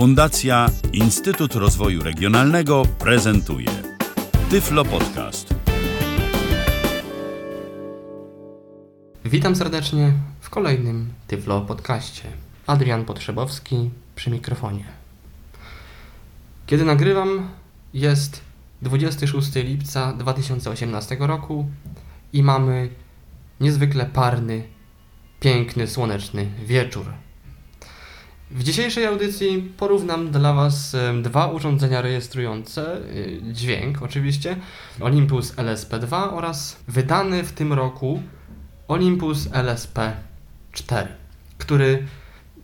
Fundacja Instytut Rozwoju Regionalnego prezentuje Tyflo Podcast. Witam serdecznie w kolejnym Tyflo Podcaście. Adrian Potrzebowski przy mikrofonie. Kiedy nagrywam, jest 26 lipca 2018 roku i mamy niezwykle parny, piękny, słoneczny wieczór. W dzisiejszej audycji porównam dla Was dwa urządzenia rejestrujące y, dźwięk, oczywiście, Olympus LSP2 oraz wydany w tym roku Olympus LSP4, który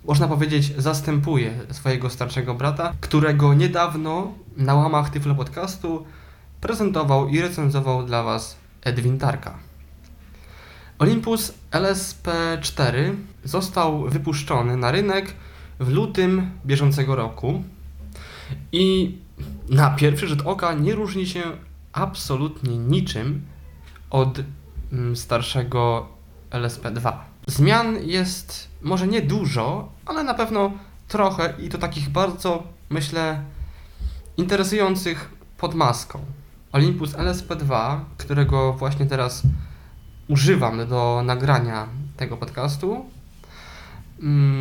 można powiedzieć zastępuje swojego starszego brata, którego niedawno na łamach Tyflo Podcastu prezentował i recenzował dla Was Edwin Tarka. Olympus LSP4 został wypuszczony na rynek w lutym bieżącego roku i na pierwszy rzut oka nie różni się absolutnie niczym od mm, starszego LSP2. Zmian jest może nie dużo, ale na pewno trochę i to takich bardzo, myślę, interesujących pod maską. Olympus LSP2, którego właśnie teraz używam do nagrania tego podcastu,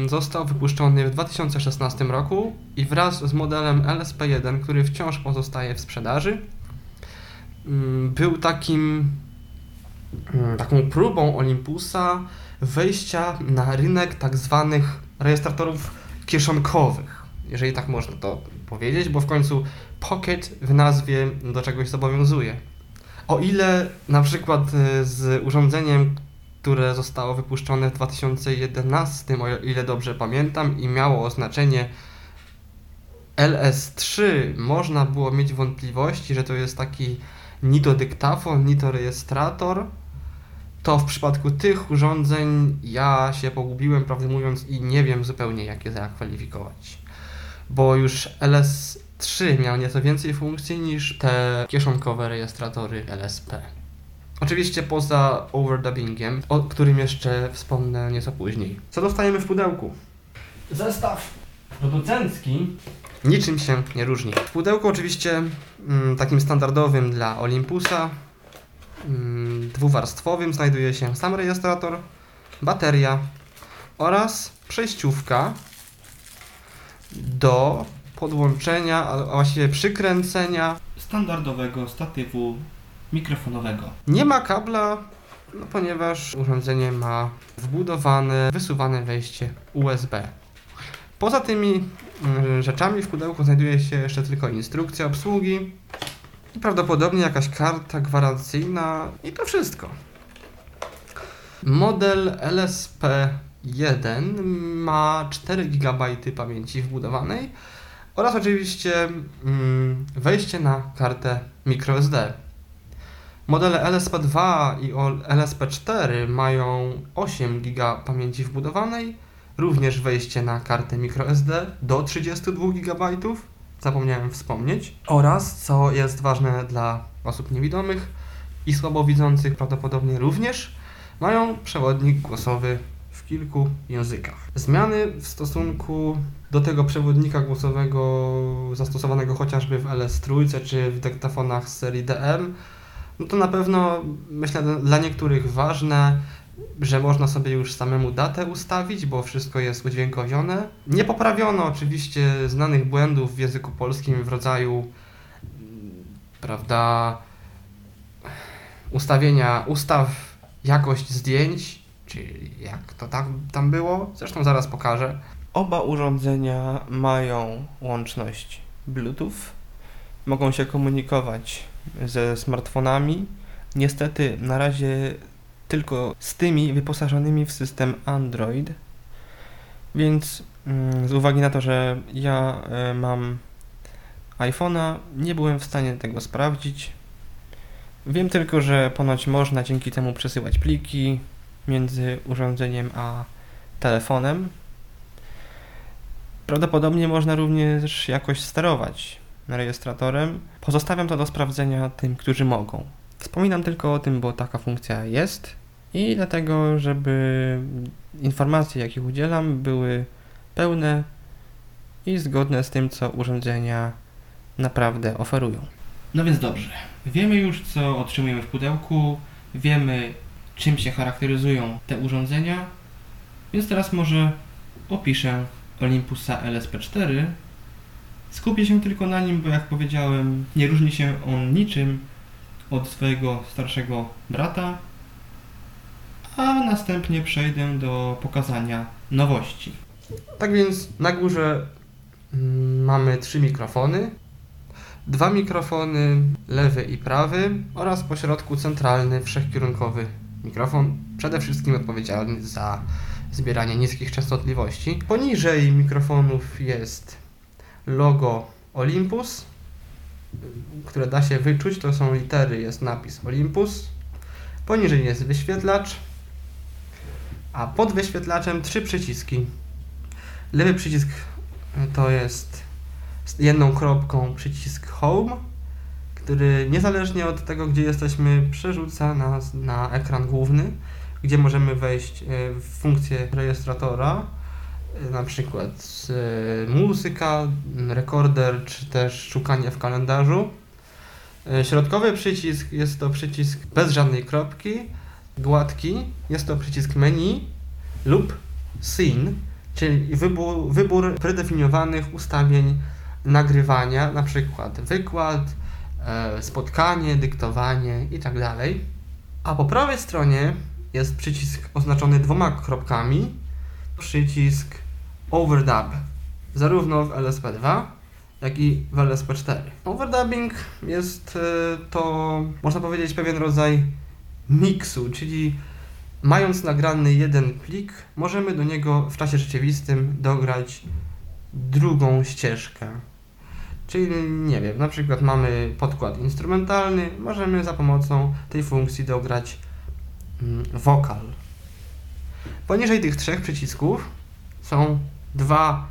został wypuszczony w 2016 roku i wraz z modelem LSP1, który wciąż pozostaje w sprzedaży, mm, był takim mm, taką próbą Olympusa wejścia na rynek tak zwanych rejestratorów kieszonkowych, jeżeli tak można to powiedzieć, bo w końcu Pocket w nazwie do czegoś zobowiązuje. O ile na przykład y, z urządzeniem, które zostało wypuszczone w 2011, o ile dobrze pamiętam, i miało oznaczenie LS3, można było mieć wątpliwości, że to jest taki ni to dyktafon, ni to rejestrator, to w przypadku tych urządzeń ja się pogubiłem, prawdę mówiąc, i nie wiem zupełnie, jak je zakwalifikować. Bo już LS3 miał nieco więcej funkcji niż te kieszonkowe rejestratory LSP. Oczywiście poza overdubbingiem, o którym jeszcze wspomnę nieco później. Co dostajemy w pudełku? Zestaw producencki niczym się nie różni. W pudełku oczywiście mm, takim standardowym dla Olympusa mm, dwuwarstwowym znajduje się sam rejestrator, bateria oraz przejściówka do podłączenia, a właściwie przykręcenia standardowego statywu mikrofonowego. Nie ma kabla, no ponieważ urządzenie ma wbudowane, wysuwane wejście USB. Poza tymi mm, rzeczami w pudełku znajduje się jeszcze tylko instrukcja obsługi i prawdopodobnie jakaś karta gwarancyjna i to wszystko. Model LSP1 ma 4 GB pamięci wbudowanej oraz oczywiście mm, wejście na kartę microSD. Modele LSP2 i o- LSP4 mają 8 GB pamięci wbudowanej, również wejście na kartę microSD do 32 GB, zapomniałem wspomnieć, oraz, co jest ważne dla osób niewidomych i słabowidzących prawdopodobnie również, mają przewodnik głosowy w kilku językach. Zmiany w stosunku do tego przewodnika głosowego zastosowanego chociażby w LS3 czy w dyktafonach z serii DM, no to na pewno myślę dla- niektórych ważne, że można sobie już samemu datę ustawić, bo wszystko jest udźwiękowione. Nie poprawiono oczywiście znanych błędów w języku polskim w rodzaju prawda ustawienia ustaw jakość zdjęć, czy jak to tam, tam było, zresztą zaraz pokażę. Oba urządzenia mają łączność Bluetooth, mogą się komunikować ze smartfonami. Niestety na razie tylko z tymi wyposażonymi w system Android. Więc mm, z uwagi na to, że ja e, mam iPhone'a, nie byłem w stanie tego sprawdzić. Wiem tylko, że ponoć można dzięki temu przesyłać pliki między urządzeniem a telefonem. Prawdopodobnie można również jakoś sterować rejestratorem. Pozostawiam to do sprawdzenia tym, którzy mogą. Wspominam tylko o tym, bo taka funkcja jest i dlatego, żeby informacje, jakich udzielam, były pełne i zgodne z tym, co urządzenia naprawdę oferują. No więc dobrze, wiemy już, co otrzymujemy w pudełku, wiemy, czym się charakteryzują te urządzenia, więc teraz może opiszę Olympusa LSP4. Skupię się tylko na nim, bo jak powiedziałem, nie różni się on niczym od swojego starszego brata, a następnie przejdę do pokazania nowości. Tak więc na górze mm, mamy trzy mikrofony, dwa mikrofony lewy i prawy oraz pośrodku centralny wszechkierunkowy mikrofon, przede wszystkim odpowiedzialny za zbieranie niskich częstotliwości. Poniżej mikrofonów jest logo Olympus, które da się wyczuć, to są litery, jest napis Olympus. Poniżej jest wyświetlacz, a pod wyświetlaczem trzy przyciski. Lewy przycisk to jest z jedną kropką przycisk Home, który niezależnie od tego, gdzie jesteśmy, przerzuca nas na ekran główny, gdzie możemy wejść e, w funkcję rejestratora, na przykład e, muzyka, rekorder, czy też szukanie w kalendarzu. Środkowy przycisk jest to przycisk bez żadnej kropki, gładki, jest to przycisk menu lub scene, czyli wybór, wybór predefiniowanych ustawień nagrywania, na przykład wykład, e, spotkanie, dyktowanie itd. Tak A po prawej stronie jest przycisk oznaczony dwoma kropkami, przycisk Overdub, zarówno w LSP2, jak i w LSP4. Overdubbing jest e, to, można powiedzieć, pewien rodzaj miksu, czyli mając nagrany jeden plik, możemy do niego w czasie rzeczywistym dograć drugą ścieżkę. Czyli nie wiem, na przykład mamy podkład instrumentalny, możemy za pomocą tej funkcji dograć mm, wokal. Poniżej tych trzech przycisków są dwa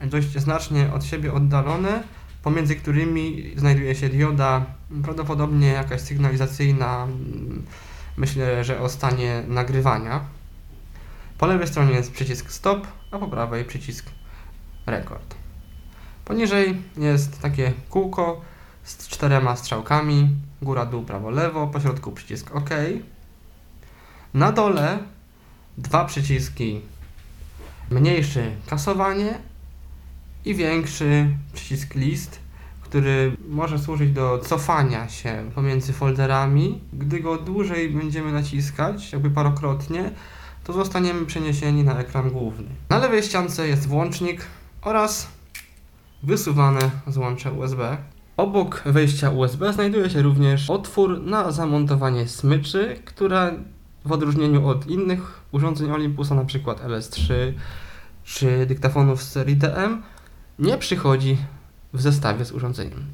dość znacznie od siebie oddalone, pomiędzy którymi znajduje się dioda, prawdopodobnie jakaś sygnalizacyjna, mm, myślę, że o stanie nagrywania. Po lewej stronie jest przycisk stop, a po prawej przycisk rekord. Poniżej jest takie kółko z czterema strzałkami, góra, dół, prawo, lewo, po środku przycisk OK. Na dole dwa przyciski, mniejszy kasowanie i większy przycisk list, który może służyć do cofania się pomiędzy folderami. Gdy go dłużej będziemy naciskać, jakby parokrotnie, to zostaniemy przeniesieni na ekran główny. Na lewej ściance jest włącznik oraz wysuwane złącze USB. Obok wejścia USB znajduje się również otwór na zamontowanie smyczy, która w odróżnieniu od innych urządzeń Olympusa, np. LS3 czy dyktafonów z serii DM, nie przychodzi w zestawie z urządzeniem.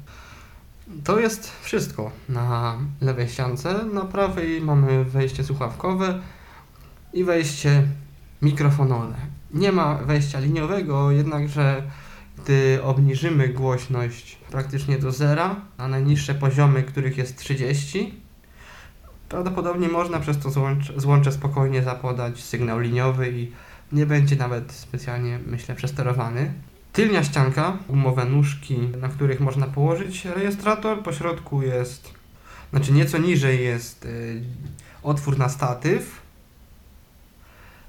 To jest wszystko na lewej ściance. Na prawej mamy wejście słuchawkowe i wejście mikrofonowe. Nie ma wejścia liniowego, jednakże gdy obniżymy głośność praktycznie do zera, na najniższe poziomy, których jest 30, prawdopodobnie można przez to złącze, złącze spokojnie zapodać sygnał liniowy i nie będzie nawet specjalnie, myślę, przesterowany. Tylnia ścianka, gumowe nóżki, na których można położyć rejestrator. Po środku jest, znaczy nieco niżej jest y, otwór na statyw,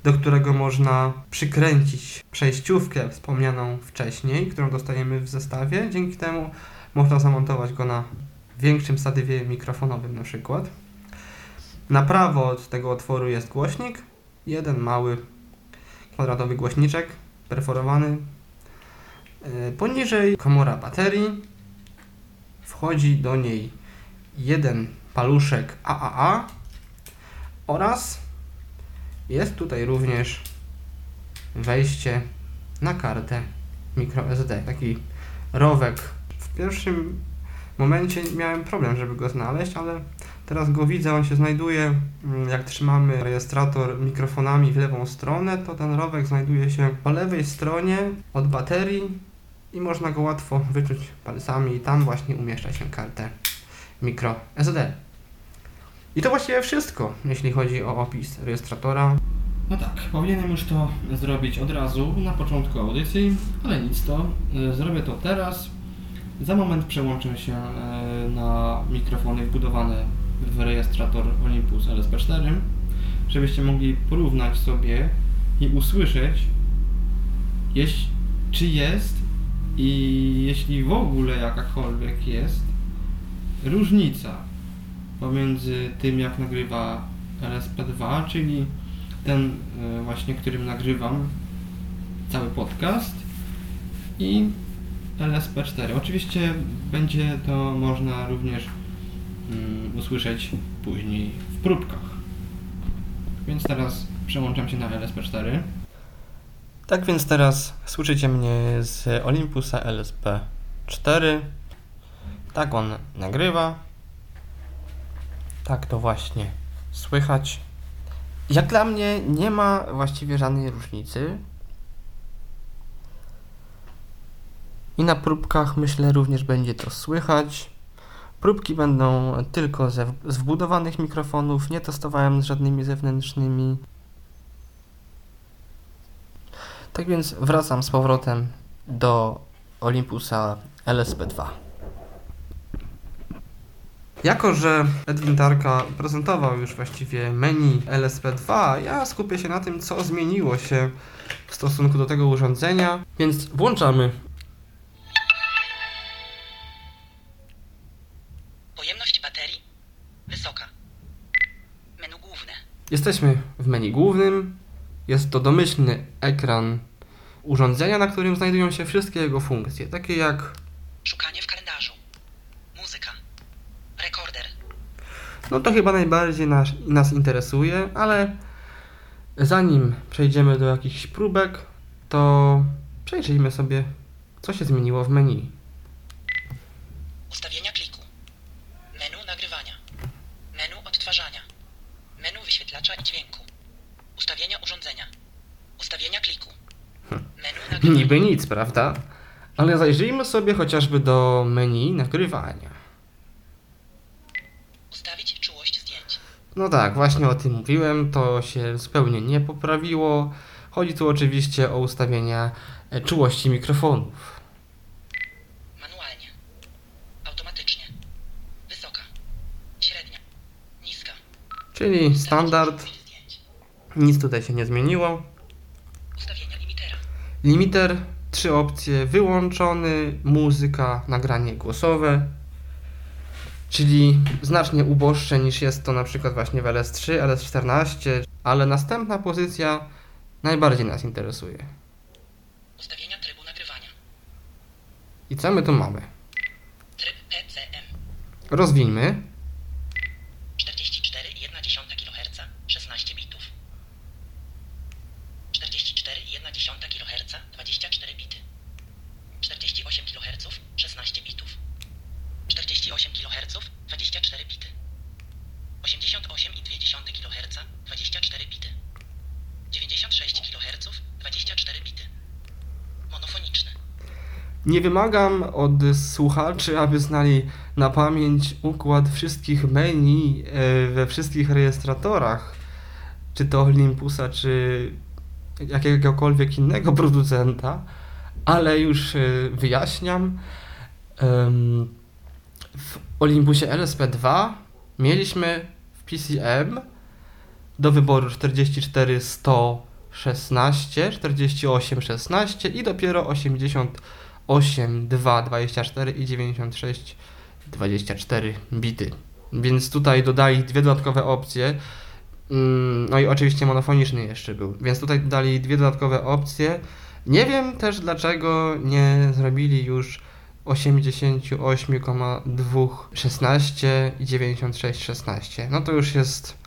do którego można przykręcić przejściówkę wspomnianą wcześniej, którą dostajemy w zestawie. Dzięki temu można zamontować go na większym statywie mikrofonowym na przykład. Na prawo od tego otworu jest głośnik, jeden mały kwadratowy głośniczek perforowany. E, poniżej komora baterii. Wchodzi do niej jeden paluszek AAA oraz jest tutaj również wejście na kartę microSD, taki rowek. W pierwszym momencie miałem problem, żeby go znaleźć, ale teraz go widzę, on się znajduje, mm, jak trzymamy rejestrator mikrofonami w lewą stronę, to ten rowek znajduje się po lewej stronie od baterii i można go łatwo wyczuć palcami i tam właśnie umieszcza się kartę microSD. I to właściwie wszystko, jeśli chodzi o opis rejestratora. No tak, powinienem już to zrobić od razu na początku audycji, ale nic to. y, Zrobię to teraz. Za moment przełączę się y, na mikrofony wbudowane w rejestrator Olympus LSP4, żebyście mogli porównać sobie i usłyszeć, jeś- czy jest i jeśli w ogóle jakakolwiek jest różnica pomiędzy tym, jak nagrywa LSP2, czyli ten e, właśnie, którym nagrywam cały podcast i LSP4. Oczywiście będzie to można również usłyszeć później w próbkach. Więc teraz przełączam się na LSP4. Tak więc teraz słyszycie mnie z Olympusa LSP4. Tak on nagrywa. Tak to właśnie słychać. Jak dla mnie nie ma właściwie żadnej różnicy. I na próbkach myślę również będzie to słychać. Próbki będą tylko ze, z wbudowanych mikrofonów, nie testowałem z żadnymi zewnętrznymi. Tak więc wracam z powrotem do Olympusa LSP2. Jako, że Edwin Tarka prezentował już właściwie menu LSP2, ja skupię się na tym, co zmieniło się w stosunku do tego urządzenia, więc włączamy. Jesteśmy w menu głównym. Jest to domyślny ekran urządzenia, na którym znajdują się wszystkie jego funkcje, takie jak Szukanie w kalendarzu. Muzyka. Rekorder. No to chyba najbardziej nas, nas interesuje, ale zanim przejdziemy do jakichś próbek, to przejrzyjmy sobie, co się zmieniło w menu. Ustawienia kliku. Menu nagrywania. Menu odtwarzania. Menu wyświetlacza i dźwięku. Ustawienia urządzenia. Ustawienia kliku. Menu nagrywania. Niby nic, prawda? Ale zajrzyjmy sobie chociażby do menu nagrywania. Ustawić czułość zdjęć. No tak, właśnie o tym mówiłem, to się zupełnie nie poprawiło. Chodzi tu oczywiście o ustawienia e, czułości mikrofonów. Manualnie. Automatycznie. Wysoka. Średnia. Niska. Czyli standard, nic tutaj się nie zmieniło. Limiter, trzy opcje, wyłączony, muzyka, nagranie głosowe, czyli znacznie uboższe niż jest to na przykład właśnie w LS3, LS14, ale następna pozycja najbardziej nas interesuje. Ustawienia trybu nagrywania. I co my tu mamy? Tryb PCM. Rozwijmy. 44,1 kHz 16 bitów. 44,1 kHz 24 bity. 48 kHz 16 bitów. 48 kHz 24 bity. 88,2 kHz 24 bity. 96 kHz 24 bity. Monofoniczny. Nie wymagam od słuchaczy, aby znali na pamięć układ wszystkich menu e, we wszystkich rejestratorach, czy to Olympusa, czy jakiegokolwiek innego producenta, ale już e, wyjaśniam. W Olympusie LSP2 mieliśmy w PCM do wyboru 44 116, 48 16 i dopiero 88 2 24 i 96 24 bity. Więc tutaj dodali dwie dodatkowe opcje. Mm, No i oczywiście monofoniczny jeszcze był. Więc tutaj dodali dwie dodatkowe opcje. Nie wiem też dlaczego nie zrobili już 88,2 16 i 96 16. No to już jest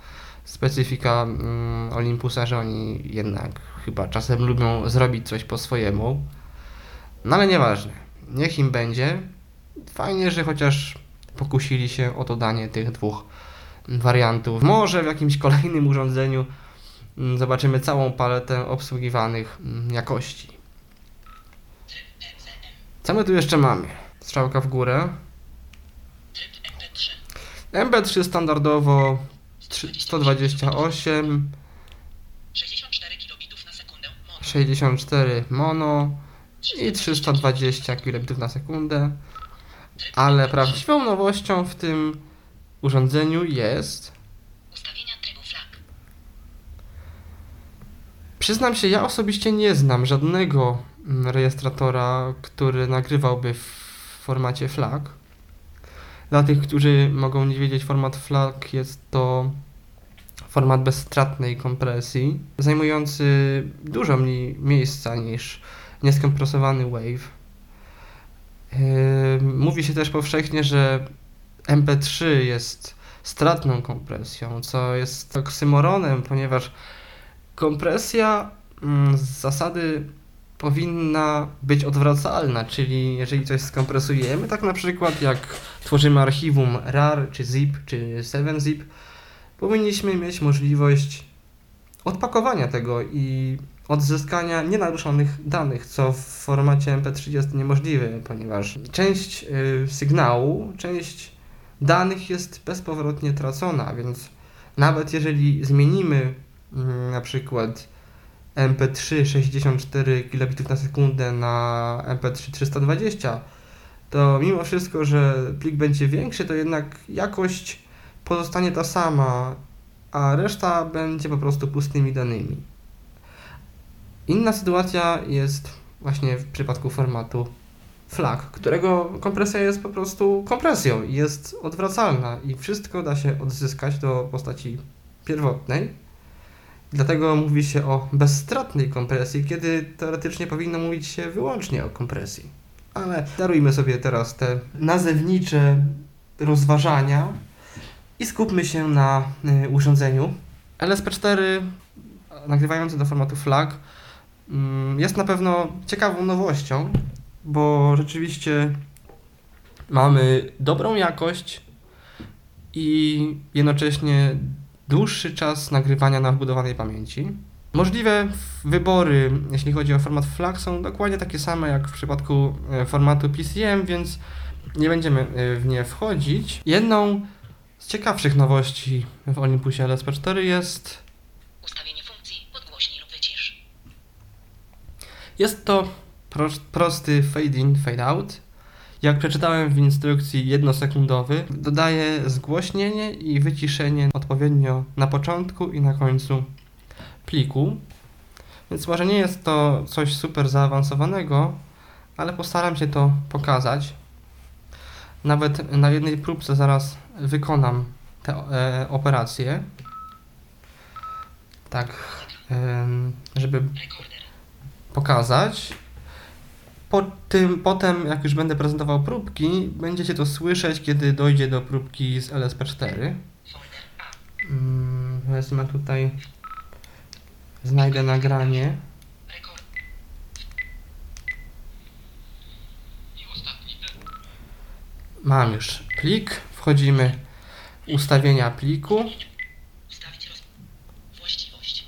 specyfika mm, Olympusa, że oni jednak chyba czasem lubią zrobić coś po swojemu. No ale nieważne. Niech im będzie. Fajnie, że chociaż pokusili się o dodanie tych dwóch wariantów. Może w jakimś kolejnym urządzeniu mm, zobaczymy całą paletę obsługiwanych mm, jakości. Co my tu jeszcze mamy? Strzałka w górę. Tryb MP3. MP3 standardowo trzy- 128, 64 64 mono i 320 kbit na sekundę. Ale prawdziwą nowością w tym urządzeniu jest Ustawienia trybu flag. Przyznam się, ja osobiście nie znam żadnego mm, rejestratora, który nagrywałby w formacie FLAC. Dla tych, którzy mogą nie wiedzieć, format FLAC jest to format bezstratnej kompresji, zajmujący dużo mniej miejsca niż nieskompresowany WAVE. Yy, Mówi się też powszechnie, że MP3 jest stratną kompresją, co jest oksymoronem, ponieważ kompresja mm, z zasady powinna być odwracalna, czyli jeżeli coś skompresujemy, tak na przykład jak tworzymy archiwum RAR, czy ZIP, czy 7-zip, powinniśmy mieć możliwość odpakowania tego i odzyskania nienaruszonych danych, co w formacie MP3 jest niemożliwe, ponieważ część y, sygnału, część danych jest bezpowrotnie tracona, więc nawet jeżeli zmienimy mm, na przykład MP3 64 kilobitów na sekundę na MP3 320, to mimo wszystko, że plik będzie większy, to jednak jakość pozostanie ta sama, a reszta będzie po prostu pustymi danymi. Inna sytuacja jest właśnie w przypadku formatu FLAC, którego kompresja jest po prostu kompresją i jest odwracalna i wszystko da się odzyskać do postaci pierwotnej. Dlatego mówi się o bezstratnej kompresji, kiedy teoretycznie powinno mówić się wyłącznie o kompresji. Ale darujmy sobie teraz te nazewnicze rozważania i skupmy się na y, urządzeniu. LSP4 nagrywający do formatu FLAC mm, jest na pewno ciekawą nowością, bo rzeczywiście mamy dobrą jakość i jednocześnie dłuższy czas nagrywania na wbudowanej pamięci. Możliwe wybory, jeśli chodzi o format FLAC, są dokładnie takie same jak w przypadku e, formatu PCM, więc nie będziemy e, w nie wchodzić. Jedną z ciekawszych nowości w Olympusie LSP4 jest Ustawienie funkcji podgłośnij lub wycisz. Jest to pro, prosty fade in, fade out. Jak przeczytałem w instrukcji jednosekundowy, dodaje zgłośnienie i wyciszenie odpowiednio na początku i na końcu pliku. Więc może nie jest to coś super zaawansowanego, ale postaram się to pokazać. Nawet na jednej próbce zaraz wykonam tę e, operację. Tak, em, żeby. Pokazać. Po tym, potem, jak już będę prezentował próbki, będziecie to słyszeć, kiedy dojdzie do próbki z LSP4. Folder A. Mm, wezmę tutaj, znajdę nagranie. Mam już plik, wchodzimy w ustawienia pliku. Ustawić roz... Właściwość.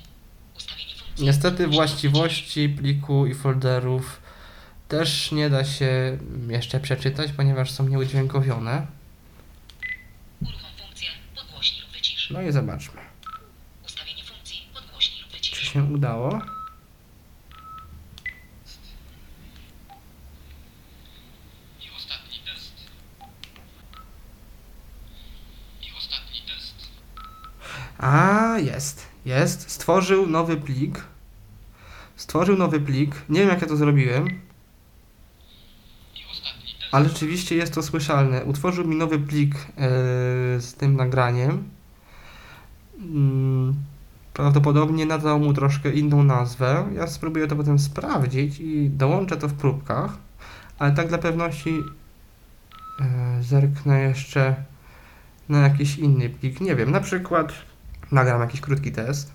Ustawienie funkcji. Niestety właściwości pliku i folderów też nie da się jeszcze przeczytać, ponieważ są nieudźwiękowione. Uruchom funkcję podgłośnij lub wycisz. No i zobaczmy, Ustawienie funkcji podgłośnij lub czy się udało. I ostatni test. I ostatni test. A, jest, jest. Stworzył nowy plik. Stworzył nowy plik. Nie wiem, jak ja to zrobiłem, ale rzeczywiście jest to słyszalne. Utworzył mi nowy plik e, z tym nagraniem. Mm, prawdopodobnie nadał mu troszkę inną nazwę. Ja spróbuję to potem sprawdzić i dołączę to w próbkach. Ale tak dla pewności e, zerknę jeszcze na jakiś inny plik. Nie wiem, na przykład nagram jakiś krótki test.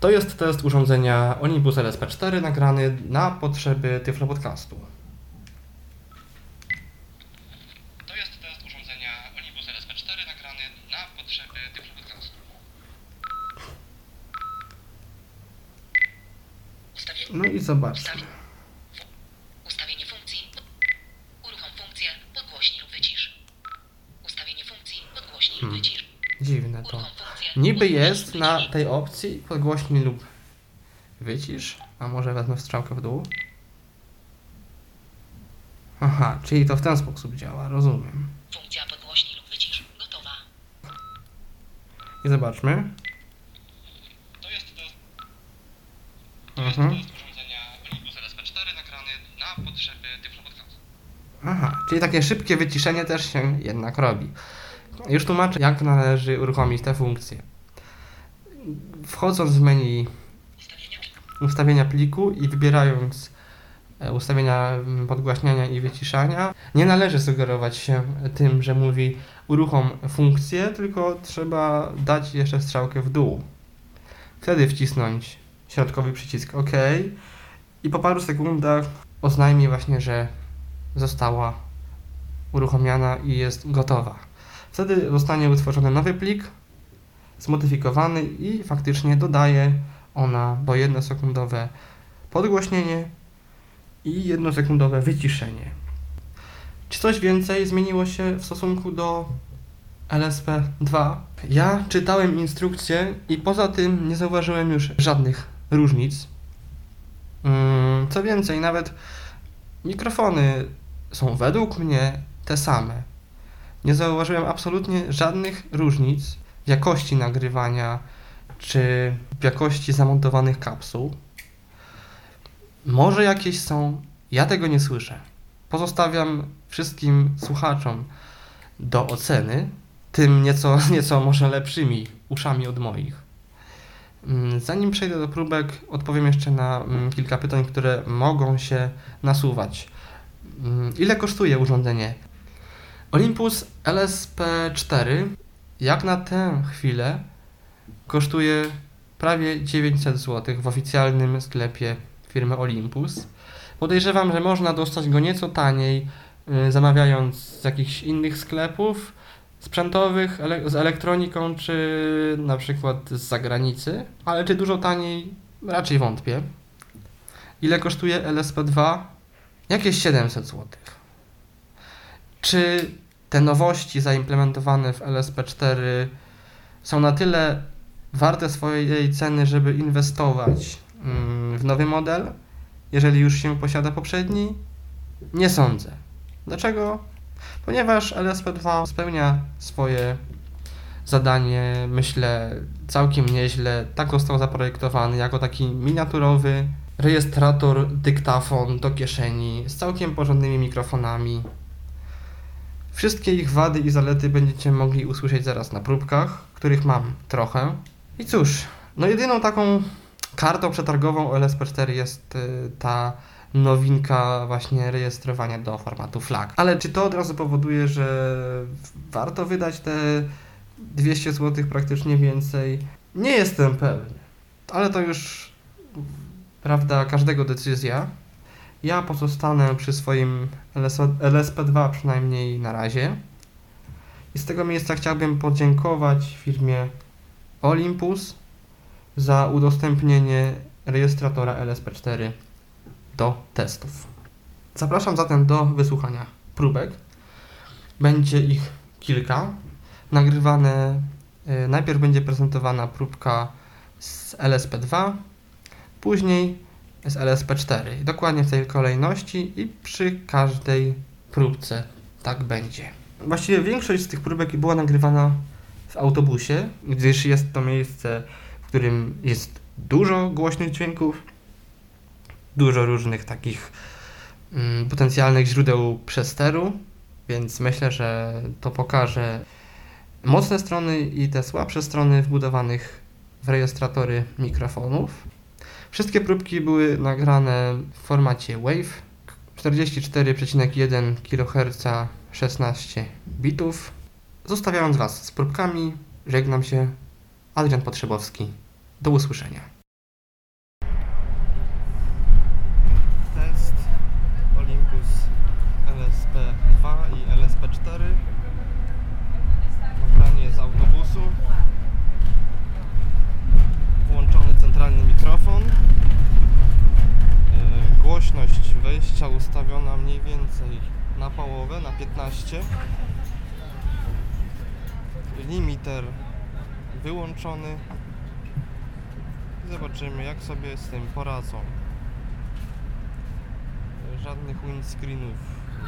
To jest test urządzenia Olympus LSP4 nagrany na potrzeby Tyflo Podcastu. To jest test urządzenia Olympus LSP4 nagrany na potrzeby Tyflo Podcastu. No i zobaczmy. Ustawienie funkcji. Uruchom funkcję podgłośnij lub wycisz. Ustawienie funkcji podgłośnij lub Hmm. wycisz. Dziwne to. Uruchom funkcję Niby jest na tej opcji podgłośnij lub wycisz, a może wezmę strzałkę w dół. Aha, czyli to w ten sposób działa, rozumiem. Funkcja podgłośnij lub wycisz. Gotowa. I zobaczmy. To jest to jest Mhm. test urządzenia Olympus LSP4 nagrany na potrzeby. Aha, czyli takie szybkie wyciszenie też się jednak robi. Już tłumaczę, jak należy uruchomić te funkcje. Wchodząc w menu Ustawienia pliku. i wybierając e, ustawienia mm, podgłaśniania i wyciszania, nie należy sugerować się tym, że mówi uruchom funkcję, tylko trzeba dać jeszcze strzałkę w dół. Wtedy wcisnąć środkowy przycisk OK i po paru sekundach oznajmi właśnie, że została uruchomiona i jest gotowa. Wtedy zostanie utworzony nowy plik, zmodyfikowany i faktycznie dodaje ona bo jednosekundowe podgłośnienie i jednosekundowe wyciszenie. Czy coś więcej zmieniło się w stosunku do LSP2? Ja czytałem instrukcję i poza tym nie zauważyłem już żadnych różnic. Mm, Co więcej, nawet mikrofony są według mnie te same. Nie zauważyłem absolutnie żadnych różnic w jakości nagrywania czy w jakości zamontowanych kapsuł. Może jakieś są, ja tego nie słyszę. Pozostawiam wszystkim słuchaczom do oceny, tym nieco, nieco może lepszymi uszami od moich. Mm, Zanim przejdę do próbek, odpowiem jeszcze na mm, kilka pytań, które mogą się nasuwać. Mm, Ile kosztuje urządzenie? Olympus LSP4 jak na tę chwilę kosztuje prawie 900 zł w oficjalnym sklepie firmy Olympus. Podejrzewam, że można dostać go nieco taniej, y, zamawiając z jakichś innych sklepów sprzętowych, z elektroniką, czy na przykład z zagranicy, ale czy dużo taniej? Raczej wątpię. Ile kosztuje LSP2? Jakieś 700 zł. Czy te nowości zaimplementowane w LSP4 są na tyle warte swojej ceny, żeby inwestować mm, w nowy model, jeżeli już się posiada poprzedni? Nie sądzę. Dlaczego? Ponieważ LSP2 spełnia swoje zadanie, myślę, całkiem nieźle. Tak został zaprojektowany jako taki miniaturowy rejestrator, dyktafon do kieszeni z całkiem porządnymi mikrofonami. Wszystkie ich wady i zalety będziecie mogli usłyszeć zaraz na próbkach, których mam trochę. I cóż, no jedyną taką kartą przetargową LSP4 jest y, ta nowinka właśnie rejestrowania do formatu FLAC. Ale czy to od razu powoduje, że warto wydać te 200 zł praktycznie więcej? Nie jestem pewny. Ale to już prawda każdego decyzja. Ja pozostanę przy swoim LS LSP2 przynajmniej na razie. I z tego miejsca chciałbym podziękować firmie Olympus za udostępnienie rejestratora LSP4 do testów. Zapraszam zatem do wysłuchania próbek. Będzie ich kilka. Nagrywane, y, najpierw będzie prezentowana próbka z LSP2, później z LSP4. Dokładnie w tej kolejności i przy każdej próbce tak będzie. Właściwie większość z tych próbek była nagrywana w autobusie, gdyż jest to miejsce, w którym jest dużo głośnych dźwięków, dużo różnych takich mm, potencjalnych źródeł przesteru, więc myślę, że to pokaże mocne strony i te słabsze strony wbudowanych w rejestratory mikrofonów. Wszystkie próbki były nagrane w formacie WAVE 44,1 kHz 16 bitów. Zostawiając Was z próbkami, żegnam się. Adrian Potrzebowski. Do usłyszenia. Test Olympus LSP2 i LSP4. Nagranie z autobusu. Włączony centralny mikrofon. Yy, Głośność wejścia ustawiona mniej więcej na połowę, na 15. Limiter wyłączony. Zobaczymy jak sobie z tym poradzą. Żadnych windscreenów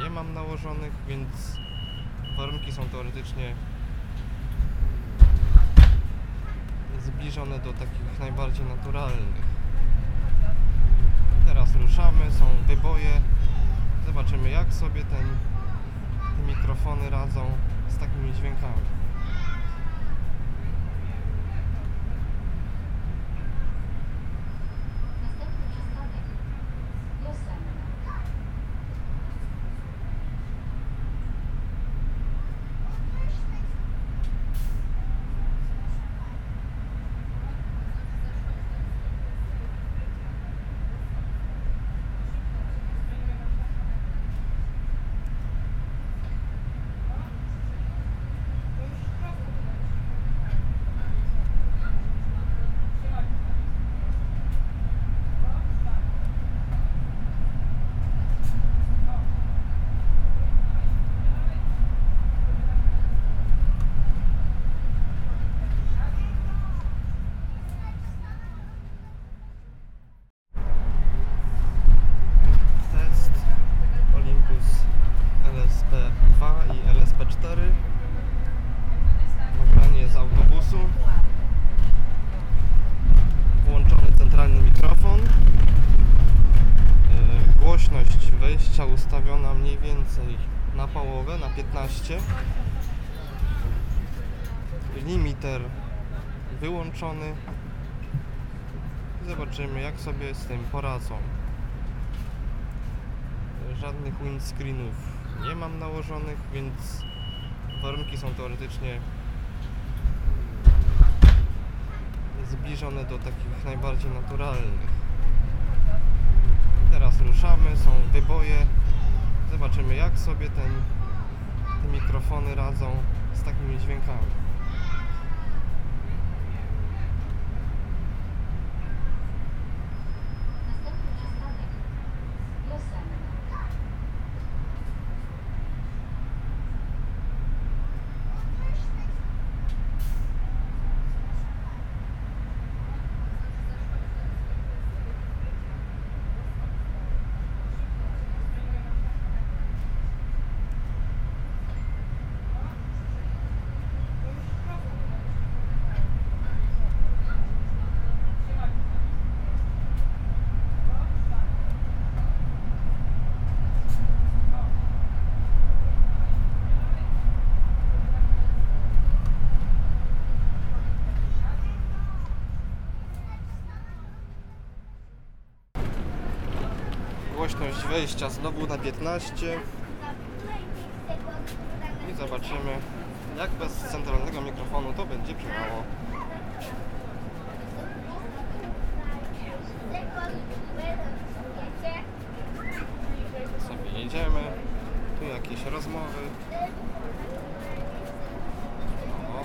nie mam nałożonych, więc warunki są teoretycznie zbliżone do takich najbardziej naturalnych. Teraz ruszamy, są wyboje. Zobaczymy jak sobie ten, te mikrofony radzą z takimi dźwiękami. limiter wyłączony. Zobaczymy jak sobie z tym poradzą. Żadnych windscreenów nie mam nałożonych więc warunki są teoretycznie zbliżone do takich najbardziej naturalnych. Teraz ruszamy, są wyboje. Zobaczymy jak sobie ten mikrofony radzą z takimi dźwiękami. Wejścia znowu na 15 i zobaczymy jak bez centralnego mikrofonu to będzie brzmiało. sobie jedziemy, tu jakieś rozmowy. O,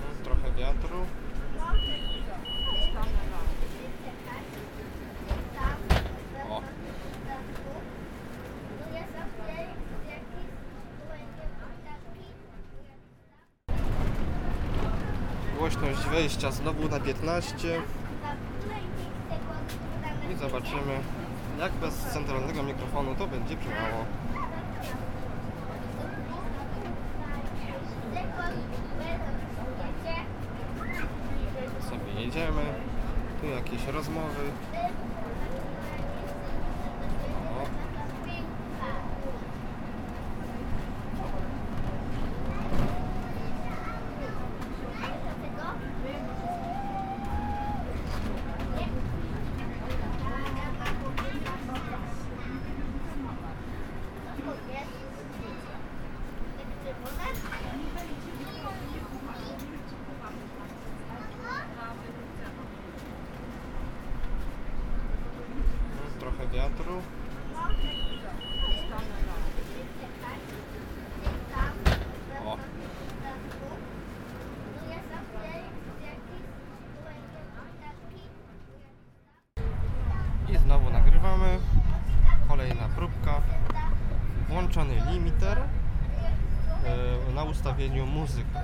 no, trochę wiatru. O, głośność wejścia znowu na 15 i zobaczymy jak bez centralnego mikrofonu to będzie brzmiało. O. I znowu nagrywamy. Kolejna próbka. Włączony limiter e, na ustawieniu muzyka.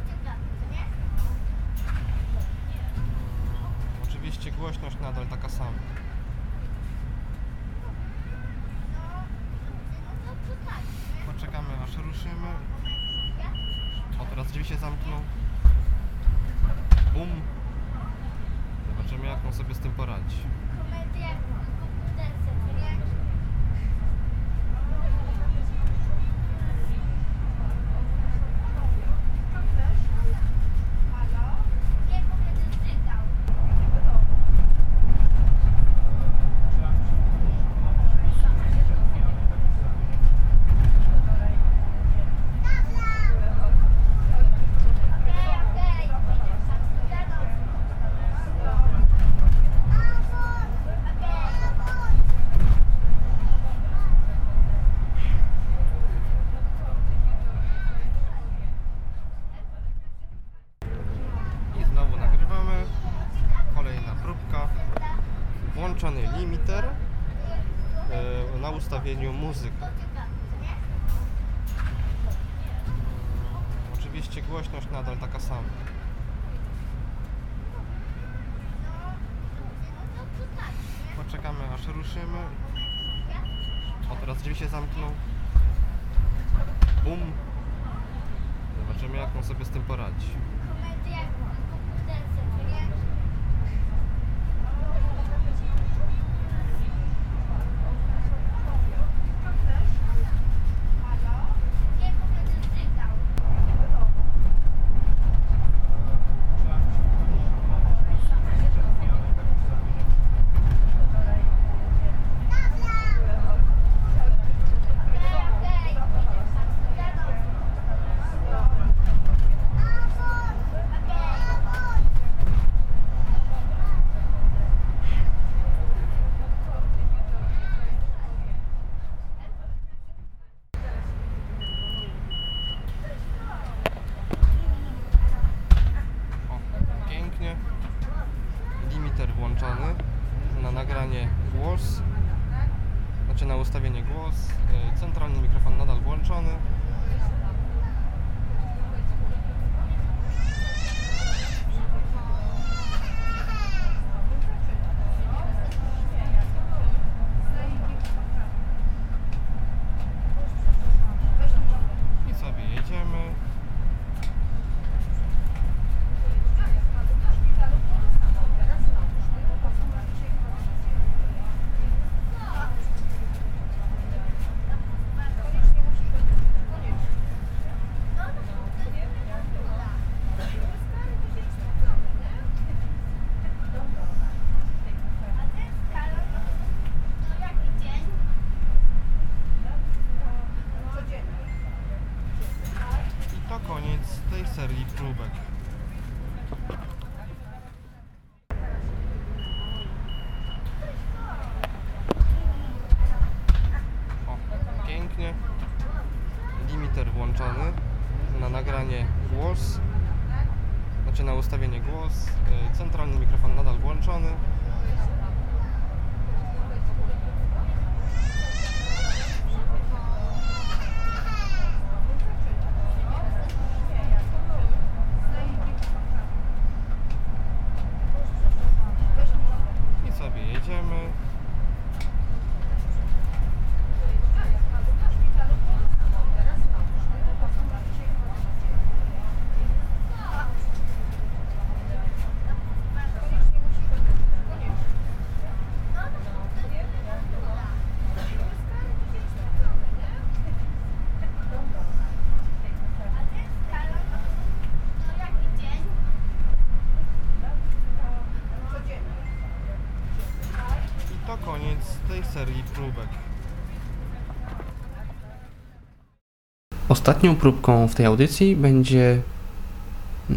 Ostatnią próbką w tej audycji będzie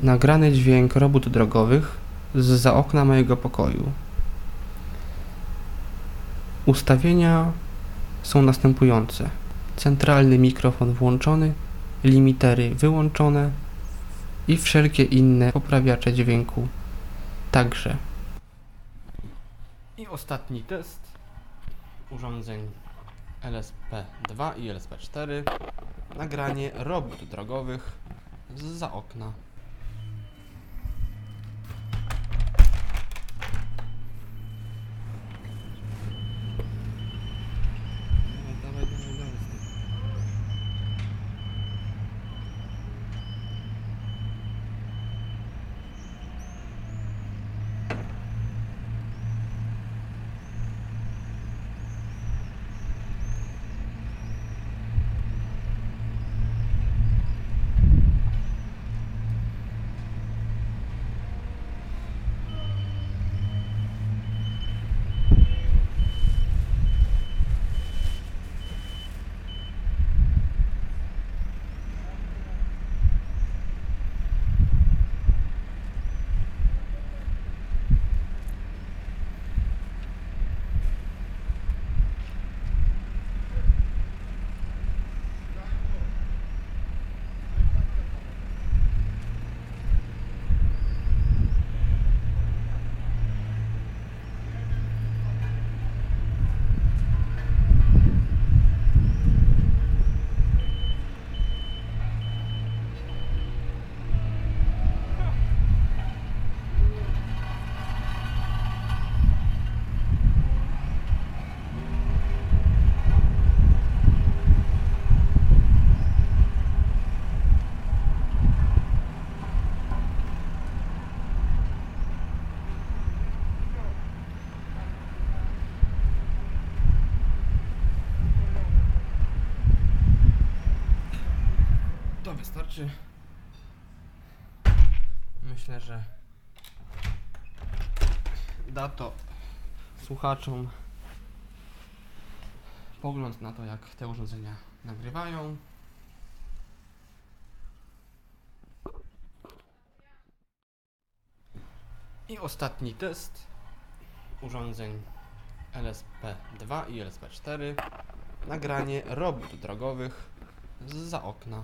nagrany dźwięk robót drogowych z za okna mojego pokoju. Ustawienia są następujące. Centralny mikrofon włączony, limitery wyłączone i wszelkie inne poprawiacze dźwięku także. I ostatni test urządzeń LSP2 i LSP4 nagranie robót drogowych z za okna. Wystarczy. Myślę, że da to słuchaczom pogląd na to, jak te urządzenia nagrywają. I ostatni test urządzeń LSP2 i LSP4. Nagranie robót drogowych za okna.